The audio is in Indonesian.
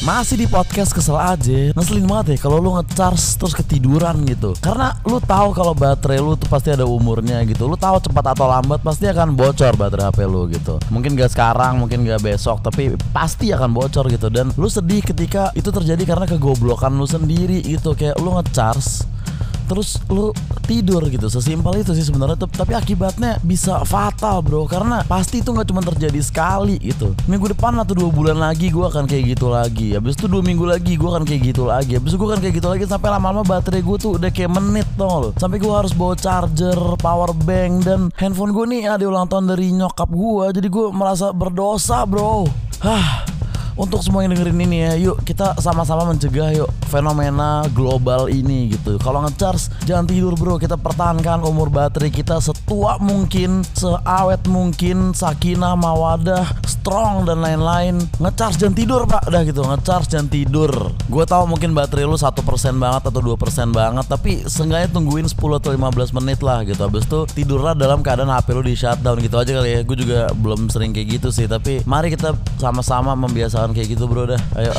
Masih di podcast kesel aja. Ngeselin banget ya kalau lu ngecharge terus ketiduran gitu. Karena lu tahu kalau baterai lu tuh pasti ada umurnya gitu. Lu tahu cepat atau lambat pasti akan bocor baterai HP lu gitu. Mungkin gak sekarang, mungkin gak besok Tapi pasti akan bocor gitu. Dan lu sedih ketika itu terjadi karena kegoblokan lu sendiri gitu. Kayak lu ngecharge terus lu tidur gitu. Sesimpel itu sih sebenarnya. Tapi akibatnya bisa fatal bro. Karena pasti itu nggak cuma terjadi sekali gitu. Minggu depan atau dua bulan lagi gue akan kayak gitu lagi. Habis itu dua minggu lagi gue akan kayak gitu lagi. Habis itu gue akan kayak gitu lagi sampai lama-lama baterai gue tuh udah kayak menit lo sampai gue harus bawa charger power bank dan handphone gue nih ada ulang tahun dari nyokap gue jadi gue merasa berdosa bro. Hah, untuk semua yang dengerin ini ya, yuk kita sama-sama mencegah yuk fenomena global ini gitu. Kalau ngecharge jangan tidur bro, kita pertahankan umur baterai kita setua mungkin, seawet mungkin, sakinah, mawadah, strong dan lain-lain. Ngecharge jangan tidur pak, dah gitu. Ngecharge jangan tidur. Gue tahu mungkin baterai lu satu persen banget atau dua persen banget, tapi seenggaknya tungguin 10 atau 15 menit lah gitu. Habis itu tidurlah dalam keadaan HP lu di shutdown gitu aja kali ya. Gue juga belum sering kayak gitu sih, tapi mari kita sama-sama membiasakan kayak gitu bro dah. Ayo.